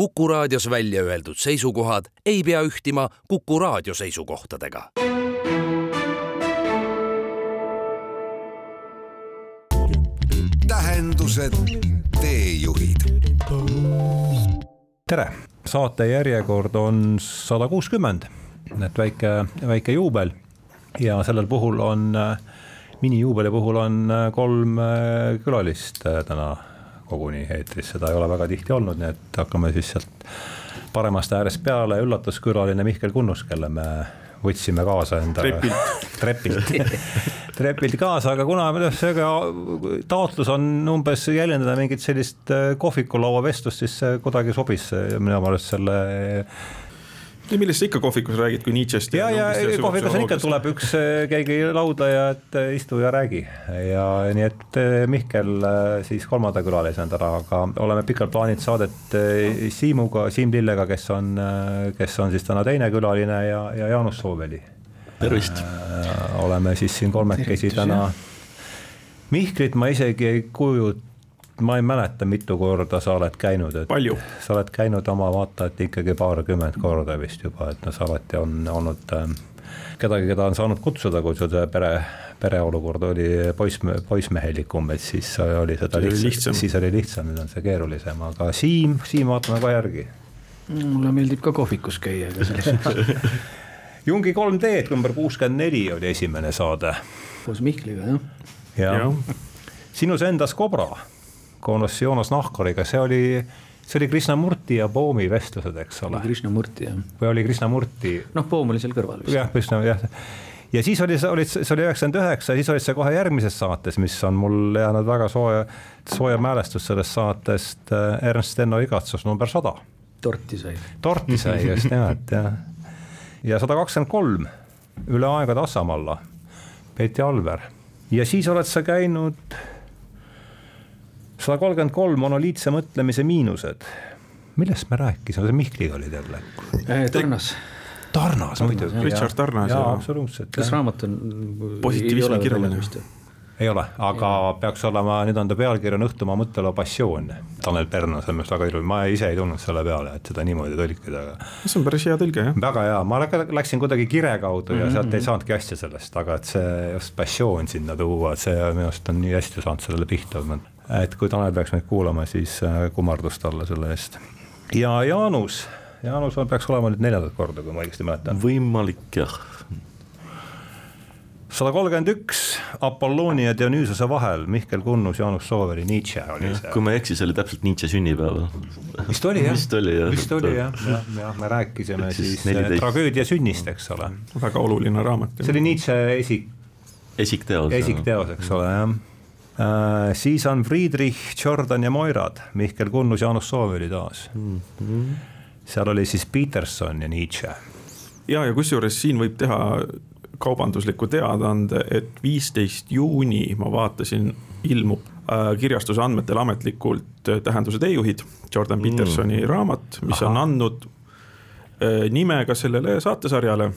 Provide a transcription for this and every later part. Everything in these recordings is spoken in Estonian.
Kuku raadios välja öeldud seisukohad ei pea ühtima Kuku raadio seisukohtadega. tähendused, teejuhid. tere, saate järjekord on sada kuuskümmend, et väike, väike juubel ja sellel puhul on, minijuubeli puhul on kolm külalist täna koguni eetris, seda ei ole väga tihti olnud, nii et hakkame siis sealt paremast äärest peale, üllatuskülaline Mihkel Kunnus, kelle me võtsime kaasa endale. trepilt. trepilt trepilt kaasa, aga kuna seega taotlus on umbes jäljendada mingit sellist kohvikulaua vestlust, siis see kuidagi sobis minu meelest selle ja millest sa ikka kohvikus räägid, kui Nietzsche'st. ja, ja, ja kohvikus on ikka, tuleb üks, äh, keegi lauda ja et äh, istu ja räägi ja nii, et äh, Mihkel siis kolmanda külalisena täna, aga oleme pikalt plaaninud saadet Siimuga, Siim Lillega, kes on, kes on siis täna teine külaline ja, ja Jaanus Sooveli. tervist oleme siis siin kolmekesi täna. Mihklit ma isegi ei kujuta ma ei mäleta, mitu korda sa oled käinud, et palju? sa oled käinud oma vaata, et ikkagi paarkümmend korda vist juba, et noh, sa alati on olnud äh, kedagi, keda on saanud kutsuda, kui sul see pere, pereolukord oli poiss, poissmehelikum, et siis oli seda lihtsam, lihtsam., siis oli lihtsam, nüüd on see keerulisem, aga Siim, Siim, vaatame ka järgi. mulle meeldib ka kohvikus käia, aga sellised Jungi 3D-d number kuuskümmend neli oli esimene saade. koos Mihkliga jah. ja, ja. sinus endas Kobra koos Joonas Nahkariga, see oli, see oli Krishnamurti ja Poomi vestlused, eks ole. Krishnamurti jah. või oli Krishnamurti? noh, Poom oli seal kõrval vist. jah, Krishna jah ja siis oli, olid, see oli üheksakümmend üheksa, siis olid sa kohe järgmises saates, mis on mul jäänud väga sooja, sooja mälestus sellest saatest, äh, Ernst Enno igatsus number sada. torti sai. torti sai just nimelt jah. ja sada kakskümmend kolm, üle aegade Assamalla, Peeti Alver ja siis oled sa käinud sada kolmkümmend kolm monoliitse mõtlemise miinused. millest me rääkisime, see Mihkliga olid jälle? Tarnas. Tarnas muidugi. Richard Tarnas. jaa, absoluutselt. kas raamat on? positiivismi kirjaline ei ole, aga ja. peaks olema, nüüd on ta pealkiri on Õhtumaa mõtteloo passioon. Tanel Pern on selles mõttes väga ilus, ma ise ei tulnud selle peale, et seda niimoodi tõlkida, aga. see on päris hea tõlge jah. väga hea, ma läksin kuidagi kire kaudu ja mm -hmm. sealt ei saanudki asja sellest, aga et see just passioon sinna tuua, see minu arust on nii hästi saanud sellele pihta et kui Tanel peaks meid kuulama, siis äh, kummardus talle selle eest. ja Jaanus, Jaanus on, peaks olema nüüd neljandat korda, kui ma õigesti mäletan. võimalik jah. sada kolmkümmend üks Apollonia ja Dionysose vahel, Mihkel Kunnus, Jaanus Sooveri, Nietzsche oli see. kui ma ei eksi, see oli täpselt Nietzsche sünnipäev. vist oli jah, vist oli jah, vist oli jah, jah, jah, me rääkisime siis 14. Äh, tragöödia sünnist, eks ole. väga oluline raamat. see oli Nietzsche esik. esikteos. esikteos, eks ole jah siis on Friedrich, Jordan ja Moirad, Mihkel Kunnus, Jaanus Soov oli taas mm. -hmm. seal oli siis Peterson ja Nietzsche. ja, ja kusjuures siin võib teha kaubandusliku teadaande, et viisteist juuni ma vaatasin, ilmub äh, kirjastuse andmetel ametlikult äh, Tähenduse teejuhid, Jordan mm. Petersoni raamat, mis Aha. on andnud äh, nime ka sellele saatesarjale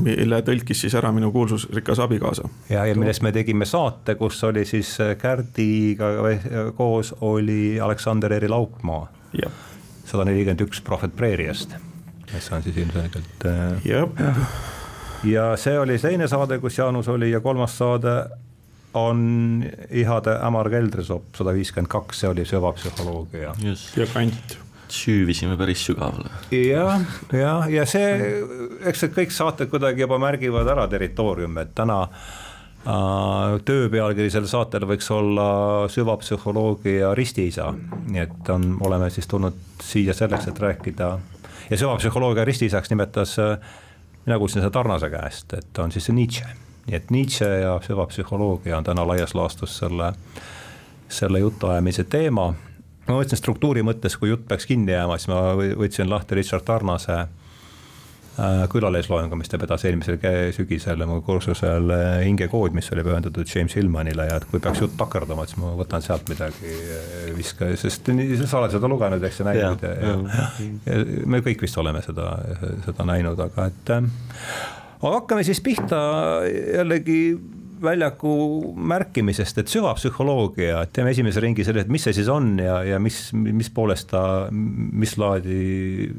mille tõlkis siis ära minu kuulsusrikas abikaasa. ja, ja millest me tegime saate, kus oli siis äh, Kärdiga koos oli Aleksander Eri Laupmaa. sada nelikümmend üks Prohvet Preeriast, kes on siis ilmselgelt. Äh, ja see oli teine saade, kus Jaanus oli ja kolmas saade on Ihade Ämar keldrisopp sada viiskümmend kaks, see oli süvapsühholoogia. ja kant süüvisime päris sügavale. jah, ja, ja see, eks need kõik saated kuidagi juba märgivad ära territooriumi, et täna äh, töö pealkiri sellel saatel võiks olla süvapsühholoogia ristiisa, nii et on, oleme siis tulnud siia selleks, et rääkida. Ja süvapsühholoogia ristiisaks nimetas, mina kuulsin seda Tarnase käest, et on siis see Nietzsche, nii et Nietzsche ja süvapsühholoogia on täna laias laastus selle, selle jutuajamise teema ma mõtlesin struktuuri mõttes, kui jutt peaks kinni jääma, siis ma võtsin lahti Richard Tarnase äh, külalisloengu, mis ta vedas eelmisel sügisel mu kursusel äh, Hingekood, mis oli pühendatud James Hillmanile ja et kui peaks jutt takerduma, siis ma võtan sealt midagi, äh, viska, sest sa oled seda lugenud, eks ju, näinud ja, ja, ja, ja me kõik vist oleme seda, seda näinud, aga et. aga hakkame siis pihta jällegi väljaku märkimisest, et süvapsühholoogia, et teeme esimese ringi selle, et mis see siis on ja, ja mis, mis poolest ta, mis laadi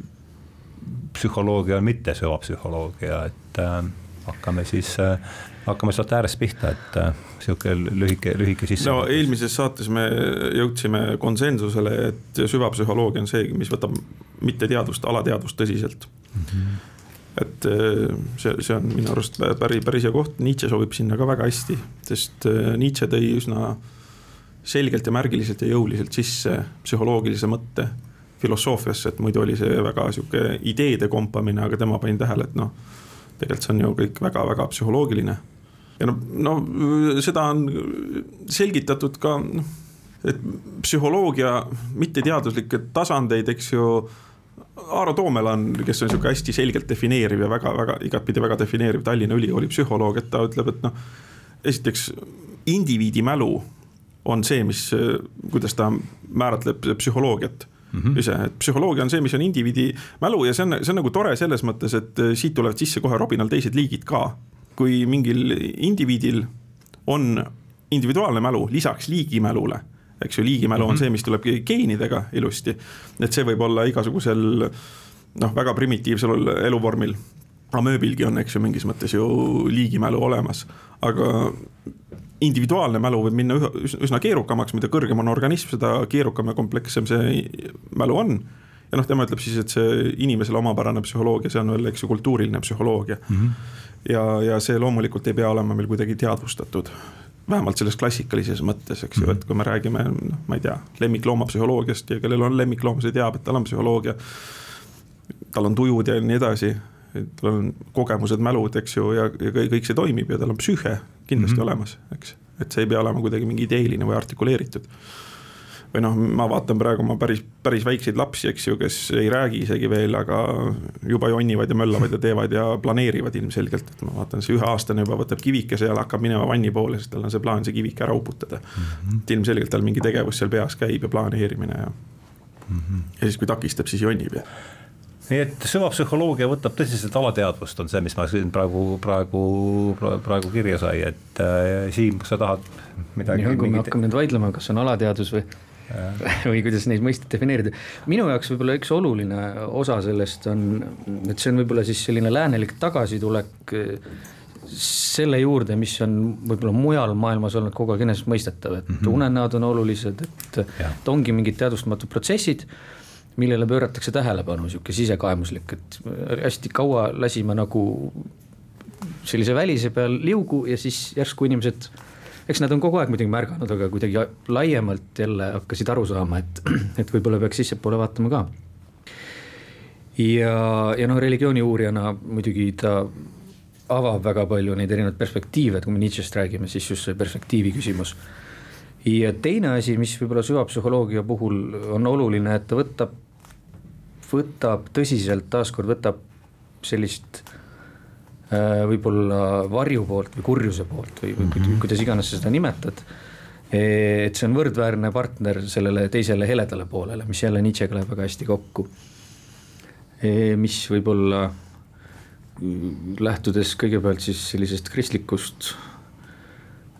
psühholoogia on mitte süvapsühholoogia, et äh, hakkame siis äh, hakkame sealt äärest pihta, et äh, sihuke lühike, lühike sisse. no eelmises saates me jõudsime konsensusele, et süvapsühholoogia on see, mis võtab mitteteadvust, alateadvust tõsiselt mm. -hmm et äh, see, see on minu arust päris, päris hea koht, Nietzsche sobib sinna ka väga hästi, sest äh, Nietzsche tõi üsna selgelt ja märgiliselt ja jõuliselt sisse psühholoogilise mõtte filosoofiasse, et muidu oli see väga sihuke ideede kompamine, aga tema pani tähele, et noh, tegelikult see on ju kõik väga-väga psühholoogiline. ja noh, no seda on selgitatud ka noh, et psühholoogia mitteteaduslikke tasandeid, eks ju Aaro Toomela on, kes on sihuke hästi selgelt defineeriv ja väga-väga igatpidi väga defineeriv Tallinna Ülikooli psühholoog, et ta ütleb, et noh. esiteks indiviidi mälu on see, mis, kuidas ta määratleb psühholoogiat mm -hmm. ise, et psühholoogia on see, mis on indiviidi mälu ja see on, see on nagu tore selles mõttes, et siit tulevad sisse kohe robinal teised liigid ka. kui mingil indiviidil on individuaalne mälu lisaks liigimälule eks ju, liigimälu mm -hmm. on mhm. see, mis tuleb geenidega ilusti. et see võib olla igasugusel noh, väga primitiivsel eluvormil. amööbilgi on, eks ju, mingis mõttes ju liigimälu olemas, aga individuaalne mälu võib minna üsna keerukamaks, mida kõrgem on organism, seda keerukam ja komplekssem see mälu on ja noh, tema ütleb siis, et see inimesele omapärane psühholoogia, see on veel, eks ju, kultuuriline psühholoogia mm. -hmm. ja, ja see loomulikult ei pea olema meil kuidagi teadvustatud vähemalt selles klassikalises mõttes, eks ju, et kui me räägime, noh, ma ei tea, lemmikloomapsühholoogiast ja kellel on lemmikloom, see teab, et tal on psühholoogia. tal on tujud ja nii edasi, tal on kogemused, mälud, eks ju, ja, ja kõik see toimib ja tal on psüühe kindlasti mm -hmm. olemas, eks. et see ei pea olema kuidagi mingi ideeline või artikuleeritud või noh, ma vaatan praegu oma päris, päris väikseid lapsi, eks ju, kes ei räägi isegi veel, aga juba jonnivad ja möllavad ja teevad ja planeerivad ilmselgelt, et ma vaatan, see üheaastane juba võtab kivikese ja hakkab minema vanni poole, sest tal on see plaan see kivike ära uputada mm. -hmm. et ilmselgelt tal mingi tegevus seal peas käib ja planeerimine ja mm. -hmm. ja siis, kui takistab, siis jonnib ja nii et süvapsühholoogia võtab tõsiselt alateadvust, on see, mis ma siin praegu, praegu, praegu kirja sai, et äh, Siim, kas sa tahad midagi? nii kui me hakkame nüüd vaidlema, kas on alateadus või või kuidas neid mõisteid defineerida. minu jaoks võib-olla üks oluline osa sellest on, et see on võib-olla siis selline läänelik tagasitulek eh, selle juurde, mis on võib-olla mujal maailmas olnud kogu aeg enesestmõistetav, et mm -hmm. unenäod on olulised, et, et ongi mingid teadvustamatud protsessid millele pööratakse tähelepanu, sihuke sisekaemuslik, et hästi kaua lasime nagu sellise välise peal liugu ja siis järsku inimesed eks nad on kogu aeg muidugi märganud, aga kuidagi laiemalt jälle hakkasid aru saama, et, et võib-olla peaks sissepoole vaatama ka. ja, ja noh, religiooni uurijana muidugi ta avab väga palju neid erinevaid perspektiive, et kui me Nietzsche'st räägime, siis just see perspektiivi küsimus. ja teine asi, mis võib-olla süvapsühholoogia puhul on oluline, et ta võtab, võtab tõsiselt, taaskord võtab sellist võib-olla varju poolt või kurjuse poolt või, või mm -hmm. kuidas iganes sa seda nimetad. et see on võrdväärne partner sellele teisele heledale poolele, mis jälle Nietzschega läheb väga hästi kokku. mis võib-olla lähtudes kõigepealt siis sellisest kristlikust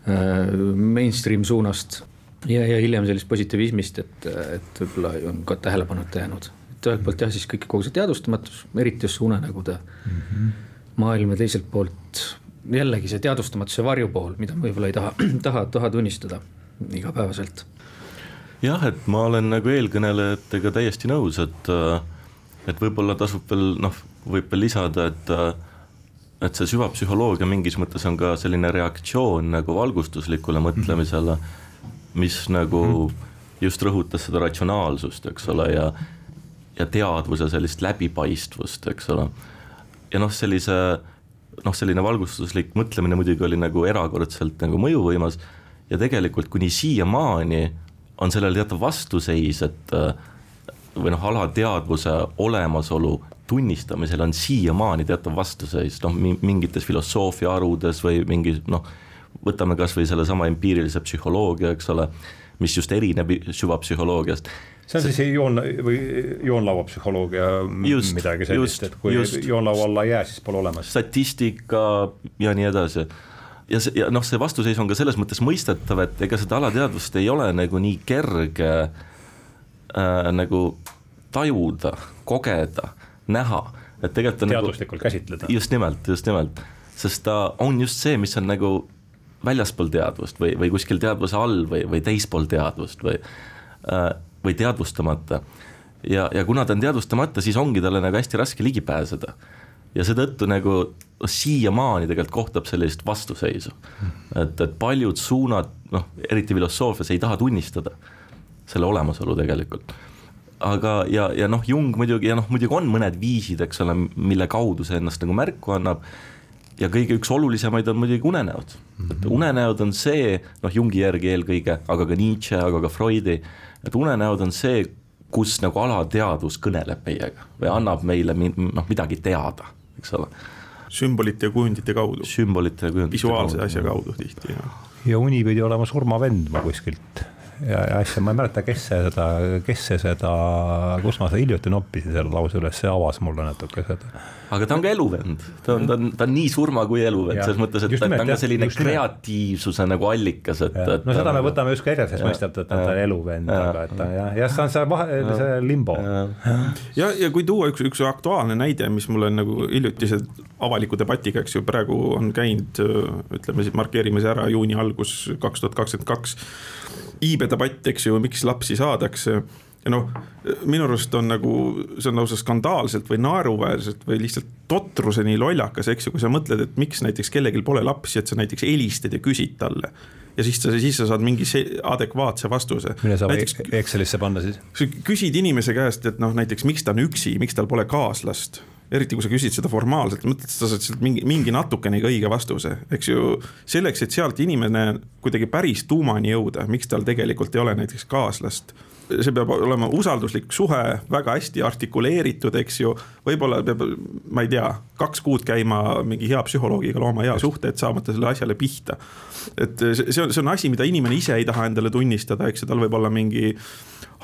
äh, mainstream suunast ja, ja hiljem sellisest positiivismist, et, et võib-olla on ka tähelepanuta jäänud. et ühelt poolt jah, siis kõik kogu see teadvustamatus, eriti just see unenägude mm. -hmm maailm ja teiselt poolt jällegi see teadvustamatuse varjupool, mida ma võib-olla ei taha, taha, taha tunnistada igapäevaselt. jah, et ma olen nagu eelkõnelejatega täiesti nõus, et, et võib-olla tasub veel noh, võib veel lisada, et et see süvapsühholoogia mingis mõttes on ka selline reaktsioon nagu valgustuslikule mõtlemisele, mis nagu mhm. just rõhutas seda ratsionaalsust, eks ole, ja ja teadvuse sellist läbipaistvust, eks ole ja noh, sellise noh, selline valgustuslik mõtlemine muidugi oli nagu erakordselt nagu mõjuvõimas. Ja tegelikult kuni siiamaani on sellel teatav vastuseis, et või noh, alateadvuse olemasolu tunnistamisel on siiamaani teatav vastuseis, noh mingites filosoofia harudes või mingi noh, võtame kasvõi sellesama empiirilise psühholoogia, eks ole, mis just erineb süvapsühholoogiast see on see, siis joon või joonlauapsühholoogia midagi sellist, et kui just, joonlaua alla ei jää, siis pole olemas. statistika ja nii edasi. ja see, ja noh, see vastuseis on ka selles mõttes mõistetav, et ega seda alateadvust ei ole nagu nii kerge äh, nagu tajuda, kogeda, näha, et tegelikult on teaduslikult nagu, käsitleda. just nimelt, just nimelt, sest ta on just see, mis on nagu väljaspool teadvust või, või kuskil teadvuse all või, või teispool teadvust või äh,, või teadvustamata. ja, ja kuna ta on teadvustamata, siis ongi talle nagu hästi raske ligi pääseda ja seetõttu nagu siiamaani tegelikult kohtab sellist vastuseisu. et, et paljud suunad, noh, eriti filosoofias ei taha tunnistada selle olemasolu tegelikult. aga, ja, ja noh, Jung muidugi ja noh, muidugi on mõned viisid, eks ole, mille kaudu see ennast nagu märku annab. ja kõige üks olulisemaid on muidugi unenäod mm, -hmm. et unenäod on see, noh, Jungi järgi eelkõige, aga ka Nietzsche, aga ka Freudi, et unenäod on see, kus nagu alateadvus kõneleb meiega või annab meile noh, midagi teada eks ole. sümbolite ja kujundite kaudu. sümbolite ja kujundite visuaalse kaudu. asja kaudu tihti, jah. ja uni pidi olema surmavend ma kuskilt ja, ja asja, ma ei mäleta, kes see seda, kes see seda, kus ma seda hiljuti noppisin selle lause üles, see avas mulle natuke seda. Aga ta on ka eluvend, ta on, ta on, ta on nii surma kui eluvend, selles mõttes, et ta, ta on ka selline kreatiivsuse nagu allikas, et, et. no seda me võtame just ka enesestmõistetavalt, et ta on eluvend, aga et ta jah, jah, see on see vahe, see limbo. ja, ja kui tuua üks, üks aktuaalne näide, mis mul on nagu hiljutise avaliku debatiga, eks ju, praegu on käinud, ütleme siis markeerime see ära, juuni algus kaks tuhat kakskümmend kaks. Iibedebatt, eks ju, miks lapsi saadakse ja noh, minu arust on nagu, see on lausa skandaalselt või naeruväärselt või lihtsalt totruseni lollakas, eks ju, kui sa mõtled, et miks näiteks kellelgi pole lapsi, et sa näiteks helistad ja küsid talle. ja siis sa, siis sa saad mingi adekvaatse vastuse. mille saab näiteks, Excelisse panna siis? küsid inimese käest, et noh, näiteks miks ta on üksi, miks tal pole kaaslast eriti kui sa küsid seda formaalselt, mõtled, et sa saad sealt mingi, mingi natukenegi õige vastuse, eks ju. selleks, et sealt inimene kuidagi päris tuumani jõuda, miks tal tegelikult ei ole näiteks kaaslast see peab olema usalduslik suhe, väga hästi artikuleeritud, eks ju. võib-olla peab, ma ei tea, kaks kuud käima mingi hea psühholoogiga looma hea suhte, et saamata selle asjale pihta. et see on, see on asi, mida inimene ise ei taha endale tunnistada, eks ju, tal võib olla mingi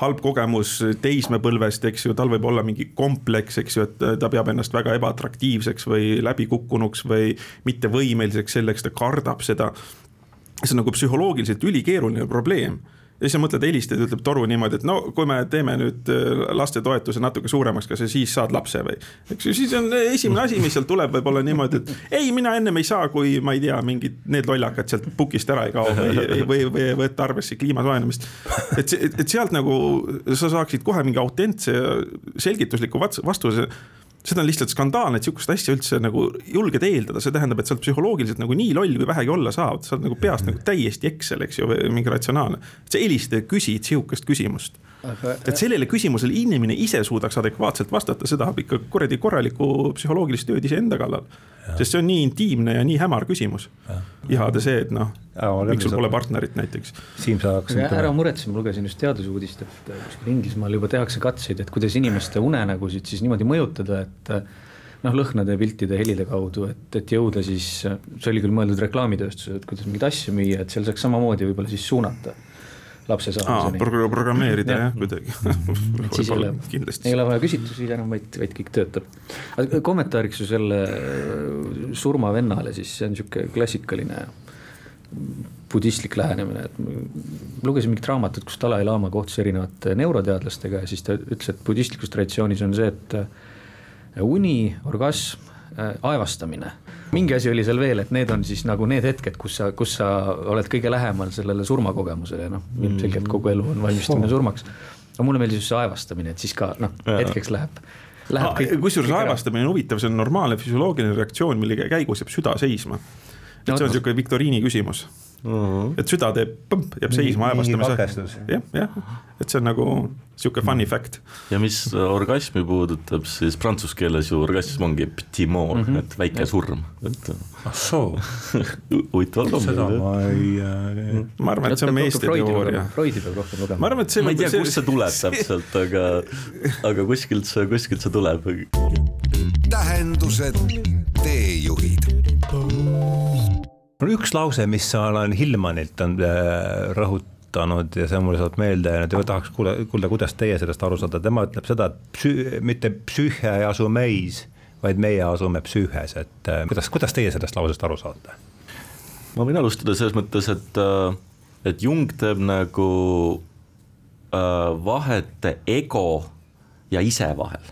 halb kogemus teismepõlvest, eks ju, tal võib olla mingi kompleks, eks ju, et ta peab ennast väga ebaatraktiivseks või läbikukkunuks või mittevõimeliseks selleks, ta kardab seda. see on nagu psühholoogiliselt ülikeeruline probleem ja siis sa mõtled, helistad ja ütleb toru niimoodi, et no kui me teeme nüüd äh, lastetoetuse natuke suuremaks, kas sa siis saad lapse või. eks ju, siis on esimene asi, mis sealt tuleb, võib olla niimoodi, et ei, mina ennem ei saa, kui ma ei tea, mingid need lollakad sealt pukist ära ei kao või, või, või võtta arvesse kliima soojenemist. et, et, sealt nagu sa saaksid kohe mingi autentse selgitusliku vastuse seda on lihtsalt skandaalne, et sihukest asja üldse nagu julged eeldada, see tähendab, et sa oled psühholoogiliselt nagu nii loll, kui vähegi olla saab, sa oled nagu peast nagu täiesti Excel, eks ju, mingi ratsionaalne. sa helistad ja küsid sihukest küsimust. et sellele küsimusele inimene ise suudaks adekvaatselt vastata, see tahab ikka kuradi korralikku psühholoogilist tööd iseenda kallal sest see on nii intiimne ja nii hämar küsimus. ihada see, et noh, miks sul pole partnerit näiteks. Siim, sa hakkasid. ära muretse, ma lugesin just teadusuudist, et kuskil Inglismaal juba tehakse katseid, et kuidas inimeste unenägusid siis niimoodi mõjutada, et noh, lõhnade, piltide, helide kaudu, et, et jõuda siis, see oli küll mõeldud reklaamitööstusele, et kuidas mingeid asju müüa, et seal saaks samamoodi võib-olla siis suunata lapse saamiseni. Pro. programmeerida jah, kuidagi. Siis ei ole, ei ole vaja küsitlusi enam, vaid, vaid kõik töötab. kommentaariks ju selle äh, surmavennale, siis see on sihuke klassikaline budistlik lähenemine, et lugesin mingit raamatut, kus Dalai-laama kohtus erinevate neuroteadlastega ja siis ta ütles, et budistlikus traditsioonis on see, et äh, uni, orgasm, äh, aevastamine mingi asi oli seal veel, et need on siis nagu need hetked, kus sa, kus sa oled kõige lähemal sellele surmakogemusele, noh, ilmselgelt kogu elu on valmistumine surmaks. aga mulle meeldis just see aevastamine, et siis ka noh, hetkeks läheb. kusjuures aevastamine on huvitav, see on normaalne füsioloogiline reaktsioon, mille käigus jääb süda seisma. et no, see on niisugune viktoriini küsimus -hmm. et süda teeb põmp, jääb seisma aevastamise. jah, jah, et see on nagu sihuke funny fact. ja mis orgasmi puudutab, siis prantsuse keeles ju orgasm ongi petit mort mm, -hmm. et väike surm, et. ah soo huvitav loom. seda ma ei äh.... ma arvan, et see on meeste teooria. Freudi peab rohkem lugema. ma arvan, et see. ma ei tea, kust see tuleb täpselt, aga, aga kuskilt see, kuskilt see tuleb. tähendused, teejuhid mul on üks lause, mis ma olen Hillmanilt on äh, rõhutanud ja see on mulle saanud meelde ja tahaks kuulda, kuulda, kuidas teie sellest aru saate, tema ütleb seda, et psü-, mitte psüühe ei asu meis, vaid meie asume psüühes, et äh, kuidas, kuidas teie sellest lausest aru saate? ma võin alustada selles mõttes, et, äh, et Jung teeb nagu äh, vahet ego ja ise vahel.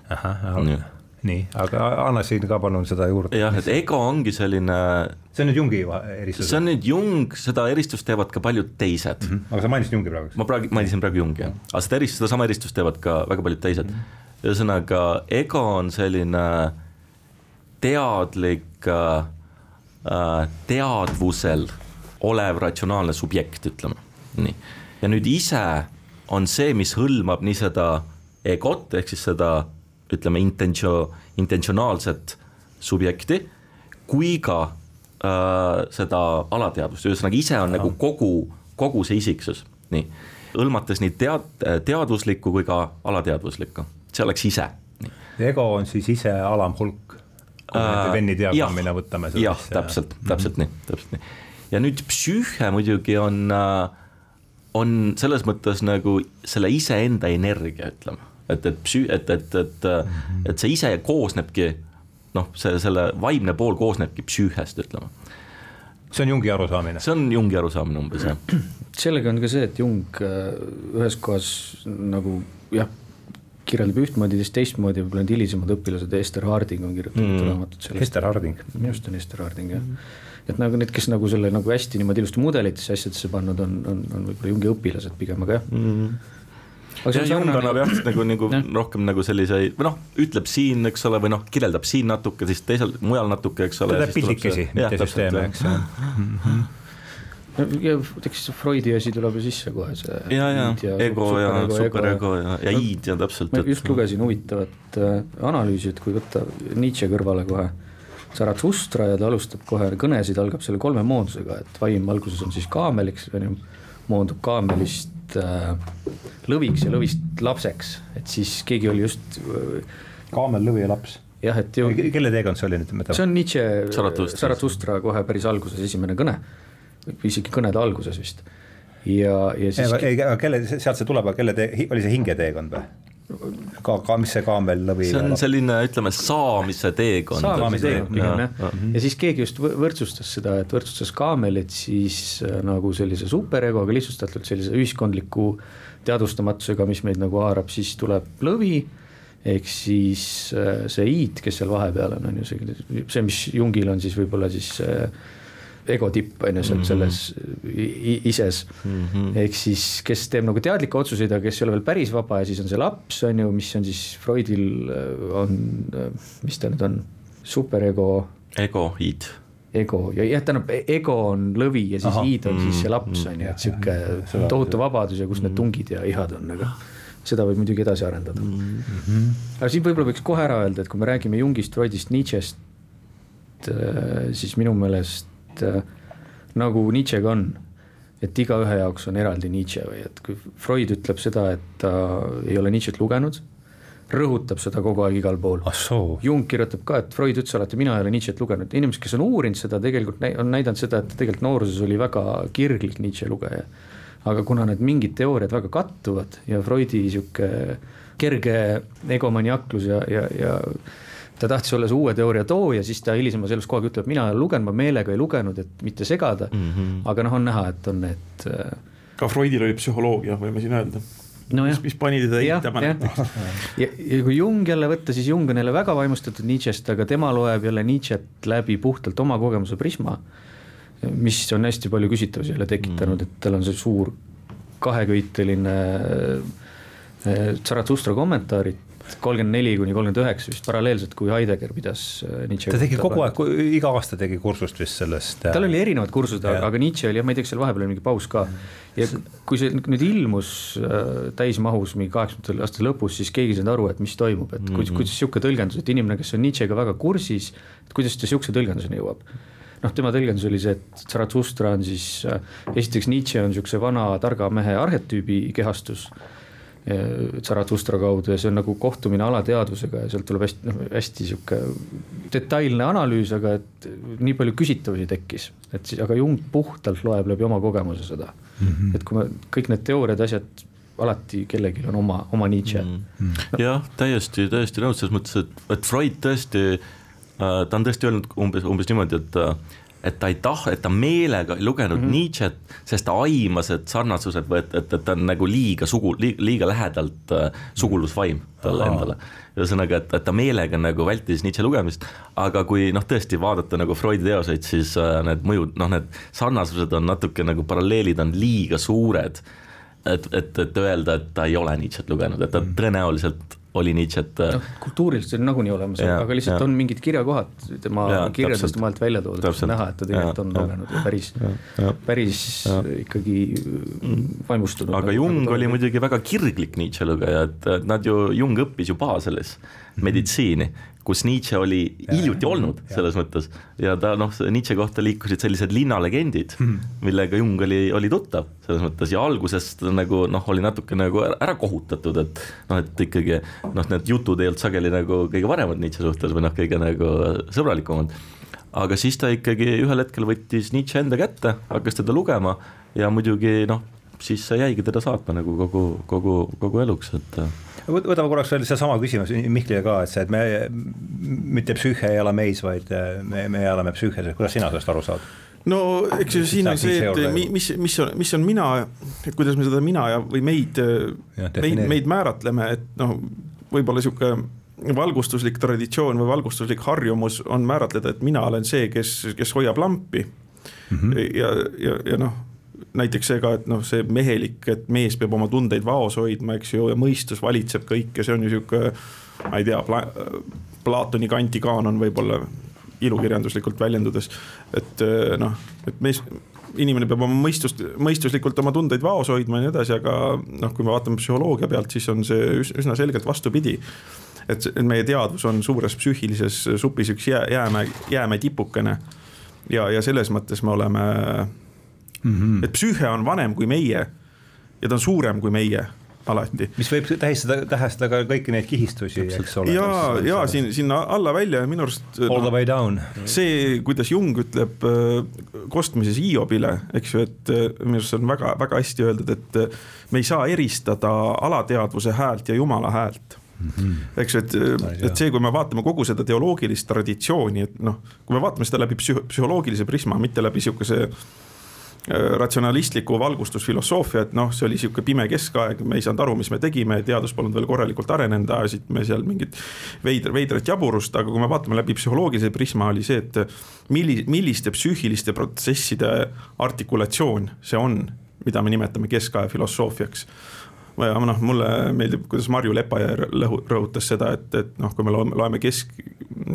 nii, nii, aga anna siin ka palun seda juurde. jah, et ego ongi selline. see on nüüd Jungi eristus. see on nüüd Jung, seda eristust teevad ka paljud teised mm. -hmm. aga sa mainisid Jungi praegu. ma praegu mainisin praegu Jungi jah, aga seda erist-, sedasama eristust teevad ka väga paljud teised mm. -hmm. ühesõnaga, ego on selline teadlik Äh, teadvusel olev ratsionaalne subjekt, ütleme nii. ja nüüd ise on see, mis hõlmab nii seda egot, ehk siis seda ütleme, intentio-, intentsionaalset subjekti, kui ka äh, seda alateadvust, ühesõnaga ise on nagu kogu, kogu see isiksus, nii. hõlmates nii tead-, teadvuslikku kui ka alateadvuslikku, see oleks ise. ego on siis ise alamhulk kui me äh, Venni diagrammina võtame. jah, täpselt, täpselt mm -hmm. nii, täpselt nii. ja nüüd psüühe muidugi on, äh, on selles mõttes nagu selle iseenda energia, ütleme, et, et psüü-, et, et, et -hmm. et see ise koosnebki noh, see, selle vaimne pool koosnebki psüühest, ütleme see on Jungi arusaamine? see on Jungi arusaamine umbes jah. sellega on ka see, et Jung äh, ühes kohas nagu jah, kirjeldab ühtmoodi, teist teistmoodi, võib-olla need hilisemad õpilased, Ester Harding on kirjutanud mm. raamatut sellest. Ester Harding. minu arust on Ester Harding jah mm., et nagu need, kes nagu selle nagu hästi niimoodi ilusti mudelitesse asjadesse pannud on, on, on võib-olla Jungi õpilased pigem, aga jah mm aga see Jung annab jah, nagu, nagu ja. rohkem nagu selliseid, või noh, ütleb siin, eks ole, või noh, kirjeldab siin natuke, siis teisel, mujal natuke, eks ole. ta teeb pildikesi, mitte süsteeme, eks ju ja eks Freudi asi tuleb ju sisse kohe, see. ja, ja, ja ego ja superego ja, ja id ja täpselt. ma just lugesin huvitavat äh, analüüsi, et kui võtta Nietzsche kõrvale kohe Zarathustra ja ta alustab kohe kõnesid, algab selle kolme moodusega, et vaim alguses on siis kaameliks, on ju, moondub kaamelist äh, lõviks ja lõvist lapseks, et siis keegi oli just äh, kaamel, lõvi ja laps jah, et ju kelle teekond see oli nüüd? see on Nietzsche Zarathustra kohe päris alguses esimene kõne isegi kõnede alguses vist. ja, ja siis. ei, aga kelle, sealt see tuleb, aga kelle tee, oli see hingeteekond või? Ka, ka mis see kaamel lõvi? see on selline, ütleme, saamise teekond. saamise teekond pigem jah ja. ja siis keegi just võrdsustas seda, et võrdsustas kaamelit siis äh, nagu sellise superegoga, lihtsustatult sellise ühiskondliku teadvustamatusega, mis meid nagu haarab, siis tuleb lõvi ehk siis äh, see id, kes seal vahepeal on, on ju see, see, mis Jungil on siis võib-olla siis äh, ego tipp on ju seal selles ises. Mm -hmm.. ehk siis, kes teeb nagu teadlikke otsuseid, aga kes ei ole veel päris vaba ja siis on see laps on ju, mis on siis Freudil äh, on, äh, mis ta nüüd on, superego. ego, id ego. Ja jah, tähendab ego on lõvi ja siis Aha. id on siis see laps on ju, et sihuke tohutu vabadus ja kus need tungid ja ihad on, aga seda võib muidugi edasi arendada. Mm. -hmm. aga siin võib-olla võiks kohe ära öelda, et kui me räägime Jungist, Freudist, Nietzsche'st, äh, siis minu meelest et äh, nagu Nietzschega on, et igaühe jaoks on eraldi Nietzsche või et kui Freud ütleb seda, et ta ei ole Nietzsche't lugenud, rõhutab seda kogu aeg igal pool. Jung kirjutab ka, et Freud ütles alati, mina ei ole Nietzsche't lugenud, inimesed, kes on uurinud seda, tegelikult on näidanud seda, et tegelikult nooruses oli väga kirglik Nietzsche lugeja. aga kuna need mingid teooriad väga kattuvad ja Freudi sihuke kerge egomaniaklus ja, ja, ja ta tahtis olla see uue teooria tooja, siis ta hilisemas elus kogu aeg ütleb, mina ei ole lugenud, ma meelega ei lugenud, et mitte segada mm. -hmm. aga noh, on näha, et on need. Äh, ka Freudil oli psühholoogia, võime siin öelda no. mis, mis pani teda eitama näiteks. ja, ja kui Jung jälle võtta, siis Jung on jälle väga vaimustatud Nietzsche'st, aga tema loeb jälle Nietzsche't läbi puhtalt oma kogemuse prisma. mis on hästi palju küsitavusi jälle tekitanud mm, -hmm. et tal on see suur kaheköiteline äh, Zarathustra kommentaarid kolmkümmend neli kuni kolmkümmend üheksa vist paralleelselt, kui Heidegger pidas äh, Nietzsche. ta tegi kogu aeg, iga aasta tegi kursust vist sellest. tal oli erinevad kursused, aga Nietzsche oli jah, ma ei tea, kas seal vahepeal oli mingi paus ka. ja kui see nüüd ilmus äh, täismahus mingi kaheksakümnendate aastate lõpus, siis keegi ei saanud aru, et mis toimub, et mm -hmm. kuidas, kuidas sihuke tõlgendus, et inimene, kes on Nietzschega väga kursis, et kuidas ta sihukese tõlgenduseni jõuab noh, tema tõlgendus oli see, et Zarathustra on siis äh,, esiteks Nietzsche on sihukese vana targa mehe arhetüübi kehastus Zarathustra kaudu ja see on nagu kohtumine alateadvusega ja sealt tuleb hästi, noh hästi sihuke detailne analüüs, aga et nii palju küsitavusi tekkis, et siis, aga Jung puhtalt loeb läbi oma kogemuse seda mm. -hmm. et kui me kõik need teooriad, asjad, alati kellelgi on oma, oma Nietzsche mm. -hmm. No. jah, täiesti, täiesti nõus selles mõttes, et, et Freud tõesti äh,, ta on tõesti öelnud umbes, umbes niimoodi, et äh, et ta ei tah-, et ta meelega ei lugenud mm -hmm. Nietzsche't, sest ta aimas, et sarnasused või et, et, et ta on nagu liiga sugu, liiga lähedalt äh, sugulusvaim talle Aha. endale. ühesõnaga, et, et ta meelega nagu vältis Nietzsche lugemist, aga kui noh, tõesti vaadata nagu Freudi teoseid, siis äh, need mõjud, noh, need sarnasused on natuke nagu paralleelid on liiga suured. et, et, et öelda, et ta ei ole Nietzsche't lugenud, et ta mm. tõenäoliselt oli Nietzsche't. noh, kultuuriliselt on nagunii olemas, aga lihtsalt ja. on mingid kirjakohad tema ja, kirjadest maalt välja toodud, on näha, et ta tegelikult on ja päris, päris ja. ikkagi vaimustunud. aga Jung nagu oli muidugi väga kirglik Nietzsche lugeja, et nad ju, Jung õppis ju Baselis meditsiini kus Nietzsche oli hiljuti olnud selles mõttes ja ta noh, Nietzsche kohta liikusid sellised linnalegendid, mhm. millega Jung oli, oli tuttav selles mõttes ja algusest nagu noh, oli natuke nagu ära kohutatud, et noh, et ikkagi noh, need jutud ei olnud sageli nagu kõige paremad Nietzsche suhtes või noh, kõige nagu sõbralikumad. aga siis ta ikkagi ühel hetkel võttis Nietzsche enda kätte, hakkas teda lugema ja muidugi noh, siis see jäigi teda saatma nagu kogu, kogu, kogu eluks, et võtame korraks veel seesama küsimus Mihklile ka, et see, et me mitte psüühe ei ela meis, vaid äh, me, me elame psüühes, kuidas sina sellest aru saad? no eks ju siin on see, et mis, mis on, mis on mina, kuidas me seda mina ja, või meid, meid, meid määratleme, et noh, võib-olla sihuke valgustuslik traditsioon või valgustuslik harjumus on määratleda, et mina olen see, kes, kes hoiab lampi mm. -hmm. ja, ja, ja noh näiteks see ka, et noh, see mehelik, et mees peab oma tundeid vaos hoidma, eks ju, ja mõistus valitseb kõike, see on ju sihuke. ma ei tea Pla, Platoni kanti kaanon võib-olla ilukirjanduslikult väljendudes, et eh, noh, et mees inimene peab oma mõistust, mõistuslikult oma tundeid vaos hoidma ja nii edasi, aga noh, kui me vaatame psühholoogia pealt, siis on see üsna selgelt vastupidi. et meie teadvus on suures psüühilises supis üks jää, jäämäe, jäämäe tipukene. ja, ja selles mõttes me oleme mm. -hmm. et psüühe on vanem kui meie ja ta on suurem kui meie alati. mis võib tähistada, tähestada ka kõiki neid kihistusi, eks ole. ja, ja siin, sinna alla välja ja minu arust. All no, the way down. see, kuidas Jung ütleb äh, kostmises Hiobile, eks ju, et äh, minu arust see on väga-väga hästi öeldud, et äh, me ei saa eristada alateadvuse häält ja jumala häält Mm -hmm. eks ju, et, et see, kui me vaatame kogu seda teoloogilist traditsiooni, et noh, kui me vaatame seda läbi psüh-, psühholoogilise prisma, mitte läbi sihukese Äh, ratsionalistlikku valgustusfilosoofia, et noh, see oli sihuke pime keskaeg, me ei saanud aru, mis me tegime, teadus polnud veel korralikult arenenud, ajasime seal mingit veidr, veidrat jaburust, aga kui me vaatame läbi psühholoogilise prisma, oli see, et milli-, milliste psüühiliste protsesside artikulatsioon see on, mida me nimetame keskaja filosoofiaks. Ja noh, mulle meeldib, kuidas Marju Lepajärv rõhutas seda, et, et noh, kui me loeme kesk,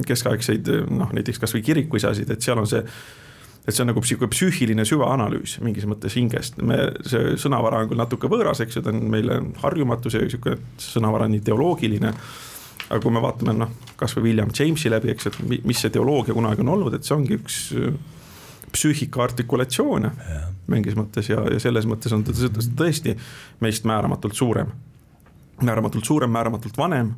keskaegseid noh, näiteks kasvõi kirikuisasid, et seal on see et see on nagu sihuke psüühiline süvaanalüüs mingis mõttes hingest, me, see sõnavara on küll natuke võõras, eks ju, ta on meile harjumatu, see sihuke sõnavara on nii teoloogiline. aga kui me vaatame noh, kasvõi William Jamesi läbi, eks, et mis see teoloogia kunagi on olnud, et see ongi üks äh, psüühika artikulatsioone mingis mõttes ja, ja selles mõttes on ta tõesti meist määramatult suurem. määramatult suurem, määramatult vanem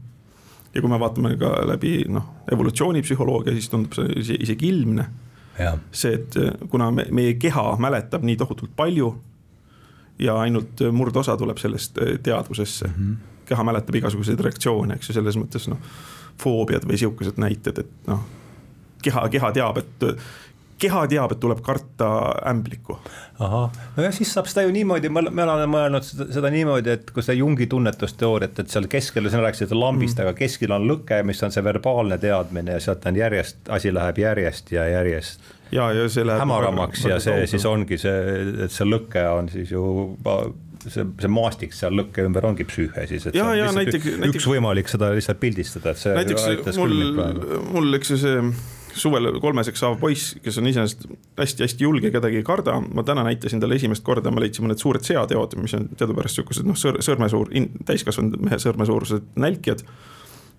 ja kui me vaatame ka läbi noh, evolutsioonipsühholoogia, siis tundub see isegi ilmne see, et äh, kuna me, meie keha mäletab nii tohutult palju ja ainult äh, murdosa tuleb sellest äh, teadvusesse mm. -hmm. keha mäletab igasuguseid reaktsioone, eks ju, selles mõttes noh, foobiad või sihukesed näited, et noh, keha, keha teab, et keha teab, et tuleb karta ämblikku. ahah, nojah, siis saab seda ju niimoodi, ma, ma olen mõelnud seda, seda niimoodi, et kui seda Jungi tunnetusteooriat, et seal keskel, sina rääkisid lambist mm., aga keskel on lõke, mis on see verbaalne teadmine ja sealt on järjest, asi läheb järjest ja järjest. ja, ja see läheb hämaramaks ja see kaudu. siis ongi see, et see lõke on siis ju see, see maastik seal lõkke ümber ongi psüühe siis, et ja, ja, näiteks, üks näiteks, võimalik seda lihtsalt pildistada, et see näiteks mul, mul, eks ju see suvel kolmeseks saav poiss, kes on iseenesest hästi-hästi julge, kedagi ei karda. ma täna näitasin talle esimest korda, me leidsime need suured seateod, mis on teadupärast sihukesed noh, sõrmesuur, täiskasvanud mehe sõrmesuurused nälkijad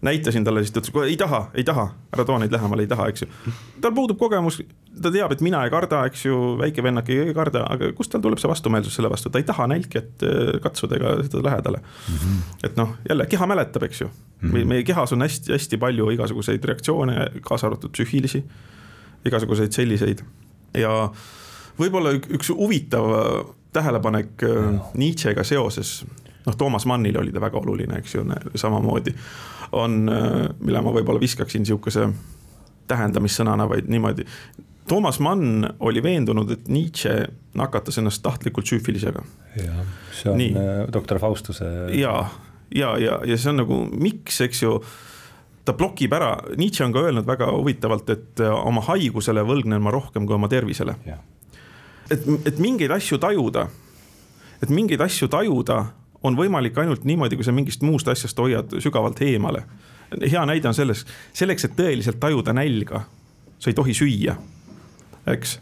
näitasin talle, siis ta ütles, ei taha, ei taha, ära too neid lähemale, ei taha, eks ju. tal puudub kogemus, ta teab, et mina ei karda, eks ju, väike vennake ei karda, aga kust tal tuleb see vastumeelsus selle vastu, ta ei taha nälkijat äh, katsuda ega seda lähedale mm. -hmm. et noh, jälle keha mäletab, eks ju mm, -hmm. meie kehas on hästi-hästi palju igasuguseid reaktsioone, kaasa arvatud psüühilisi, igasuguseid selliseid ja võib-olla üks huvitav äh, tähelepanek äh, Nietzschega seoses, noh, Toomas Mannil oli ta väga oluline, eks ju, samamoodi on, äh, mille ma võib-olla viskaksin sihukese tähendamissõnana, vaid niimoodi. Toomas Mann oli veendunud, et Nietzsche nakatas ennast tahtlikult süüfilisega. jah, see on Nii. äh, doktor Faustuse. ja, ja, ja, ja see on nagu, miks, eks ju ta blokib ära, Nietzsche on ka öelnud väga huvitavalt, et äh, oma haigusele võlgnen ma rohkem kui oma tervisele. Jah. et, et mingeid asju tajuda, et mingeid asju tajuda on võimalik ainult niimoodi, kui sa mingist muust asjast hoiad sügavalt eemale. hea näide on selles, selleks, et tõeliselt tajuda nälga, sa ei tohi süüa, eks.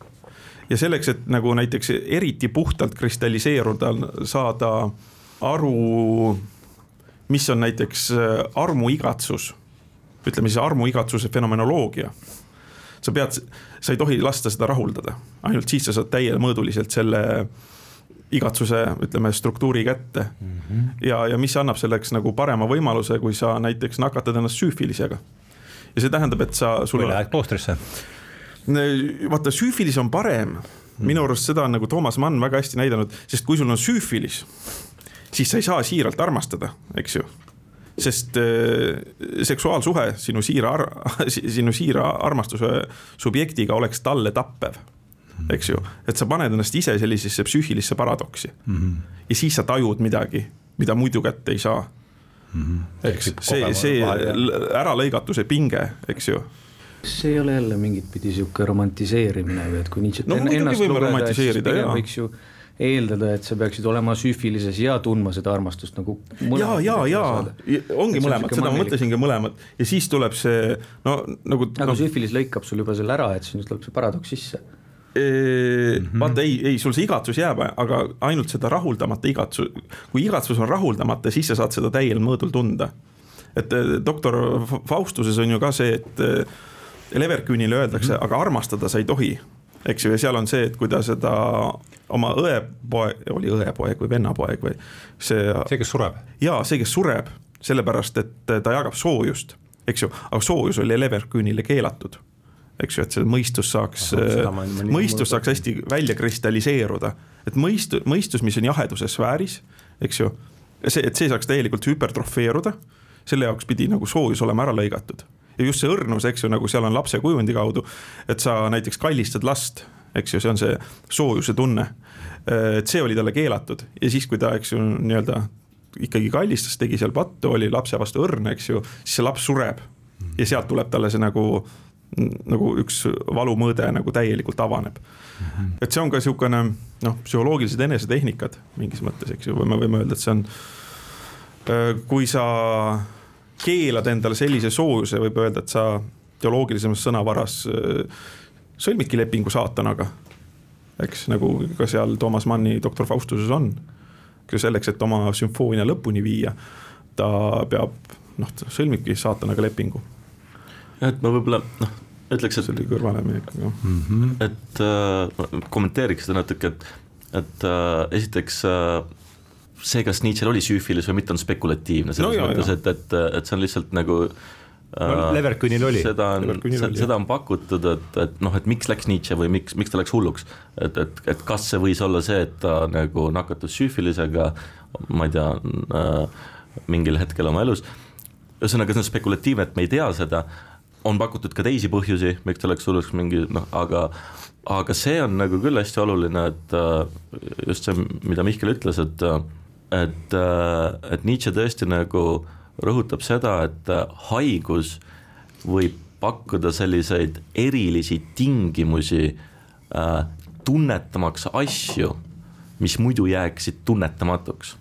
ja selleks, et nagu näiteks eriti puhtalt kristalliseeruda, saada aru, mis on näiteks äh, armuigatsus ütleme siis armuigatsuse fenomenoloogia. sa pead, sa ei tohi lasta seda rahuldada, ainult siis sa saad täiemõõduliselt selle igatsuse, ütleme, struktuuri kätte mm. -hmm. ja, ja mis annab selleks nagu parema võimaluse, kui sa näiteks nakatad ennast süüfilisega. ja see tähendab, et sa, või lähed kloostrisse. vaata, süüfilis on parem, minu arust seda on nagu Toomas Mann väga hästi näidanud, sest kui sul on süüfilis, siis sa ei saa siiralt armastada, eks ju sest äh, seksuaalsuhe sinu siira, sinu siira armastuse subjektiga oleks talle tappev. Eks ju, et sa paned ennast ise sellisesse psüühilisse paradoksi mm. -hmm. ja siis sa tajud midagi, mida muidu kätte ei saa mm. -hmm. eks see, see äralõigatuse pinge, eks ju see ei ole jälle mingit pidi sihuke romantiseerimine või et kui Nietzsche't no, ennast lugeda, et siis pigem võiks ju eeldada, et sa peaksid olema süüfilises ja tundma seda armastust nagu. ja, ja, ja ongi mõlemad, seda ma mõtlesingi mõlemad ja siis tuleb see no nagu. aga no, süüfilis lõikab sul juba selle ära, et siis tuleb see paradoks sisse Mm -hmm. vaata ei, ei sul see igatsus jääb, aga ainult seda rahuldamata igatsus, kui igatsus on rahuldamata, siis sa saad seda täiel mõõdul tunda. et doktor Faustuses on ju ka see, et Leverküünile öeldakse mm, -hmm. aga armastada sa ei tohi. eks ju, ja seal on see, et kui ta seda oma õepoeg, oli õepoeg või vennapoeg või see. see, kes sureb. jaa, see, kes sureb, sellepärast et ta jagab soojust, eks ju, aga soojus oli Leverküünile keelatud eks ju, et see mõistus saaks, mõistus saaks hästi välja kristalliseeruda. et mõistu-, mõistus, mis on jaheduse sfääris, eks ju, see, et see saaks täielikult hüpertrofeeruda, selle jaoks pidi nagu soojus olema ära lõigatud. ja just see õrnus, eks ju, nagu seal on lapse kujundi kaudu, et sa näiteks kallistad last, eks ju, see on see soojuse tunne. et see oli talle keelatud ja siis, kui ta, eks ju, nii-öelda ikkagi kallistas, tegi seal pattu, oli lapse vastu õrn, eks ju, siis see laps sureb. ja sealt tuleb talle see nagu nagu üks valumõõde nagu täielikult avaneb mm. -hmm. et see on ka niisugune noh, psühholoogilised enesetehnikad mingis mõttes, eks ju, või me võime öelda, et see on. kui sa keelad endale sellise soojuse, võib öelda, et sa teoloogilisemas sõnavaras sõlmidki lepingu saatanaga. eks nagu ka seal Toomas Manni Doktor Faustuses on. selleks, et oma sümfoonia lõpuni viia, ta peab noh, sõlmibki saatanaga lepingu et ma võib-olla noh, ütleks, et. see oli kõrvaleminek jah mm. -hmm. et äh, kommenteeriks seda natuke, et, et äh, esiteks äh, see, kas Nietzsche'l oli süüfilis või mitte, on spekulatiivne selles no, mõttes, et, et, et see on lihtsalt nagu no, Leverkünil oli. seda on, seda on pakutud, et, et noh, et miks läks Nietzsche või miks, miks ta läks hulluks. et, et, et kas see võis olla see, et ta nagu nakatus süüfilisega, ma ei tea äh,, mingil hetkel oma elus. ühesõnaga, see on spekulatiivne, et me ei tea seda on pakutud ka teisi põhjusi, miks ta läks hulluks mingi noh, aga aga see on nagu küll hästi oluline, et äh, just see, mida Mihkel ütles, et et, äh, et Nietzsche tõesti nagu rõhutab seda, et äh, haigus võib pakkuda selliseid erilisi tingimusi äh, tunnetamaks asju, mis muidu jääksid tunnetamatuks.